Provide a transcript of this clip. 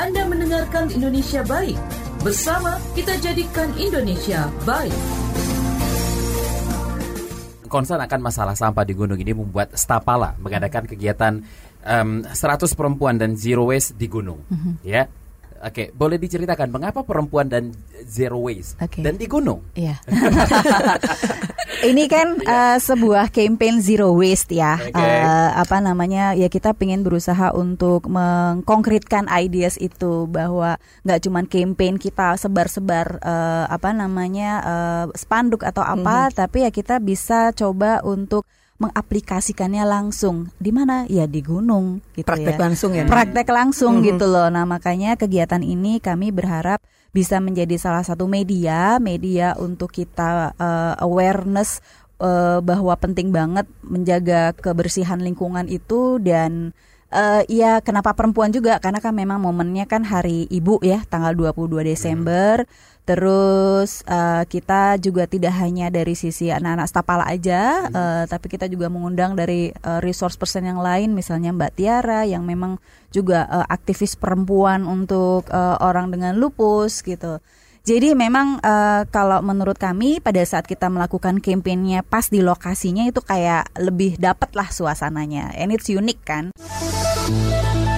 Anda mendengarkan Indonesia Baik. Bersama kita jadikan Indonesia baik. Concern akan masalah sampah di gunung ini membuat Stapala mengadakan kegiatan um, 100 perempuan dan zero waste di gunung. Ya, Oke, boleh diceritakan mengapa perempuan dan zero waste Oke. dan di gunung? Iya. Ini kan eh, sebuah campaign zero waste ya. Oke. Eh, apa namanya? Ya kita pengen berusaha untuk mengkonkretkan ideas itu bahwa nggak cuman campaign kita sebar-sebar eh, apa namanya eh, spanduk atau apa, tapi ya kita bisa coba untuk mengaplikasikannya langsung di mana ya di gunung gitu Praktek ya. langsung ya. praktek langsung gitu loh. Nah makanya kegiatan ini kami berharap bisa menjadi salah satu media, media untuk kita eh, awareness eh, bahwa penting banget menjaga kebersihan lingkungan itu dan ya kenapa perempuan juga karena kan memang momennya kan hari ibu ya tanggal 22 Desember. Terus eh, kita juga tidak hanya dari sisi anak-anak Stapala aja, eh, tapi kita juga mengundang dari eh, resource person yang lain, misalnya Mbak Tiara yang memang juga eh, aktivis perempuan untuk eh, orang dengan lupus gitu. Jadi memang eh, kalau menurut kami pada saat kita melakukan kampanyenya pas di lokasinya itu kayak lebih dapet lah suasananya, and it's unique kan. Música